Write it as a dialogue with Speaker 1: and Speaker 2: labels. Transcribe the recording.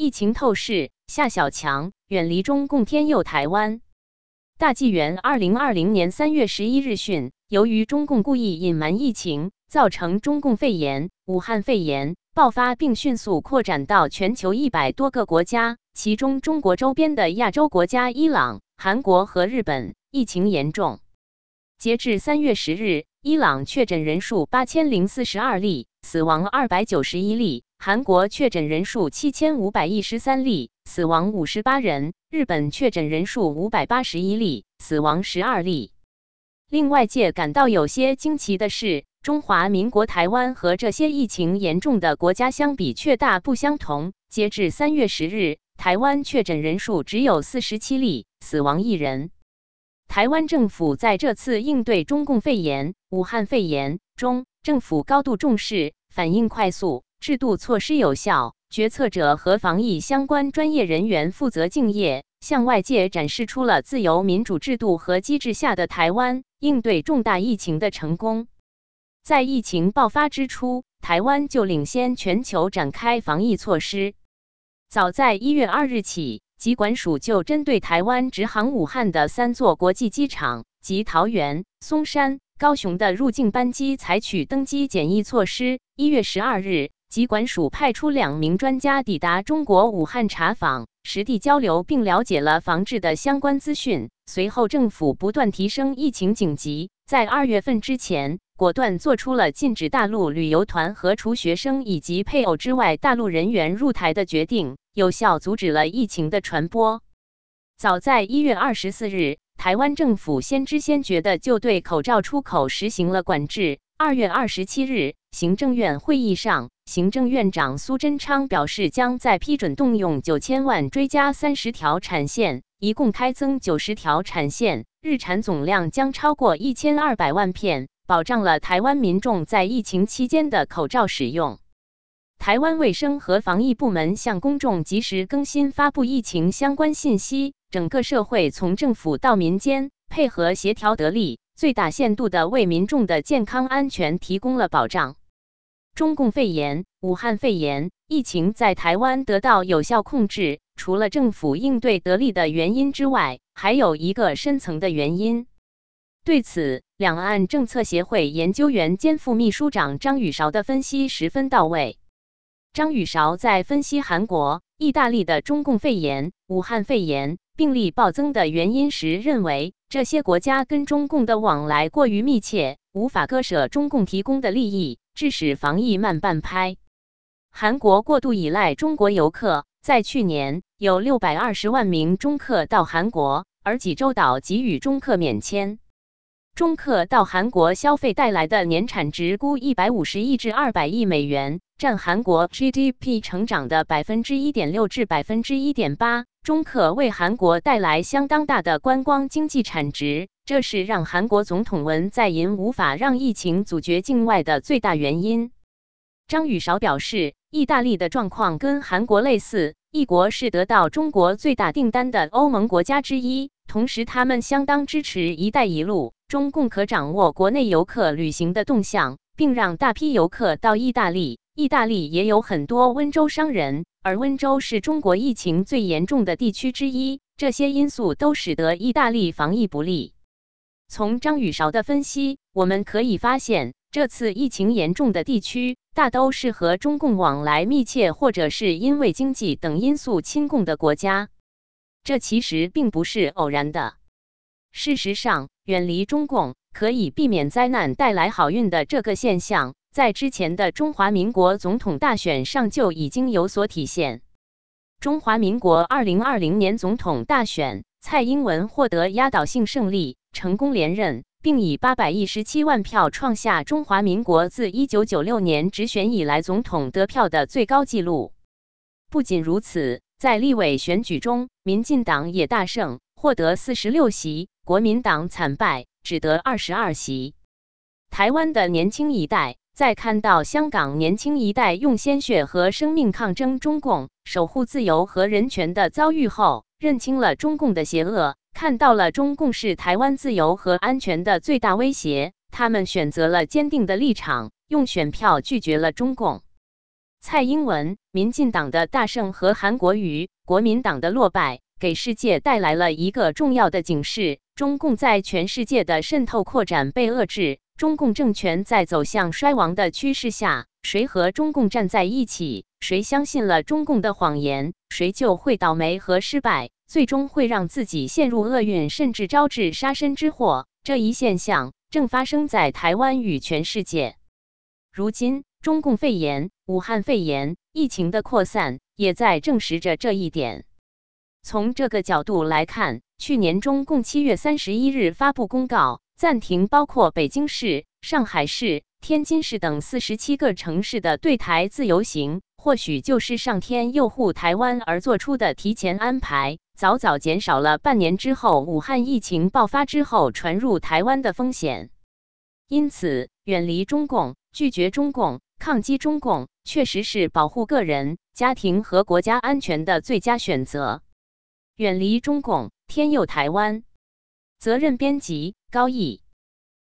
Speaker 1: 疫情透视，夏小强远离中共天佑台湾。大纪元二零二零年三月十一日讯，由于中共故意隐瞒疫情，造成中共肺炎、武汉肺炎爆发，并迅速扩展到全球一百多个国家，其中中国周边的亚洲国家伊朗、韩国和日本疫情严重。截至三月十日，伊朗确诊人数八千零四十二例，死亡二百九十一例。韩国确诊人数七千五百一十三例，死亡五十八人；日本确诊人数五百八十一例，死亡十二例。令外界感到有些惊奇的是，中华民国台湾和这些疫情严重的国家相比却大不相同。截至三月十日，台湾确诊人数只有四十七例，死亡一人。台湾政府在这次应对中共肺炎、武汉肺炎中，政府高度重视，反应快速。制度措施有效，决策者和防疫相关专业人员负责敬业，向外界展示出了自由民主制度和机制下的台湾应对重大疫情的成功。在疫情爆发之初，台湾就领先全球展开防疫措施。早在一月二日起，疾管署就针对台湾直航武汉的三座国际机场及桃园、松山、高雄的入境班机采取登机检疫措施。一月十二日。疾管署派出两名专家抵达中国武汉查访，实地交流并了解了防治的相关资讯。随后，政府不断提升疫情警级，在二月份之前，果断做出了禁止大陆旅游团和除学生以及配偶之外大陆人员入台的决定，有效阻止了疫情的传播。早在一月二十四日，台湾政府先知先觉的就对口罩出口实行了管制。二月二十七日，行政院会议上。行政院长苏贞昌表示，将在批准动用九千万追加三十条产线，一共开增九十条产线，日产总量将超过一千二百万片，保障了台湾民众在疫情期间的口罩使用。台湾卫生和防疫部门向公众及时更新发布疫情相关信息，整个社会从政府到民间配合协调得力，最大限度的为民众的健康安全提供了保障。中共肺炎、武汉肺炎疫情在台湾得到有效控制，除了政府应对得力的原因之外，还有一个深层的原因。对此，两岸政策协会研究员兼副秘书长张宇韶的分析十分到位。张宇韶在分析韩国、意大利的中共肺炎、武汉肺炎病例暴增的原因时，认为这些国家跟中共的往来过于密切，无法割舍中共提供的利益。致使防疫慢半拍。韩国过度依赖中国游客，在去年有六百二十万名中客到韩国，而济州岛给予中客免签。中客到韩国消费带来的年产值估一百五十亿至二百亿美元，占韩国 GDP 成长的百分之一点六至百分之一点八。中客为韩国带来相当大的观光经济产值。这是让韩国总统文在寅无法让疫情阻绝境外的最大原因。张宇韶表示，意大利的状况跟韩国类似，一国是得到中国最大订单的欧盟国家之一，同时他们相当支持“一带一路”，中共可掌握国内游客旅行的动向，并让大批游客到意大利。意大利也有很多温州商人，而温州是中国疫情最严重的地区之一。这些因素都使得意大利防疫不利。从张宇韶的分析，我们可以发现，这次疫情严重的地区大都是和中共往来密切，或者是因为经济等因素亲共的国家。这其实并不是偶然的。事实上，远离中共可以避免灾难带来好运的这个现象，在之前的中华民国总统大选上就已经有所体现。中华民国二零二零年总统大选，蔡英文获得压倒性胜利。成功连任，并以八百一十七万票创下中华民国自一九九六年直选以来总统得票的最高纪录。不仅如此，在立委选举中，民进党也大胜，获得四十六席；国民党惨败，只得二十二席。台湾的年轻一代在看到香港年轻一代用鲜血和生命抗争中共、守护自由和人权的遭遇后，认清了中共的邪恶。看到了中共是台湾自由和安全的最大威胁，他们选择了坚定的立场，用选票拒绝了中共。蔡英文、民进党的大胜和韩国瑜、国民党的落败，给世界带来了一个重要的警示：中共在全世界的渗透扩展被遏制，中共政权在走向衰亡的趋势下，谁和中共站在一起，谁相信了中共的谎言，谁就会倒霉和失败，最终会让自己陷入厄运，甚至招致杀身之祸。这一现象正发生在台湾与全世界。如今，中共肺炎、武汉肺炎疫情的扩散也在证实着这一点。从这个角度来看，去年中共七月三十一日发布公告，暂停包括北京市、上海市、天津市等四十七个城市的对台自由行，或许就是上天佑护台湾而做出的提前安排，早早减少了半年之后武汉疫情爆发之后传入台湾的风险。因此，远离中共。拒绝中共、抗击中共，确实是保护个人、家庭和国家安全的最佳选择。远离中共，天佑台湾。责任编辑：高毅。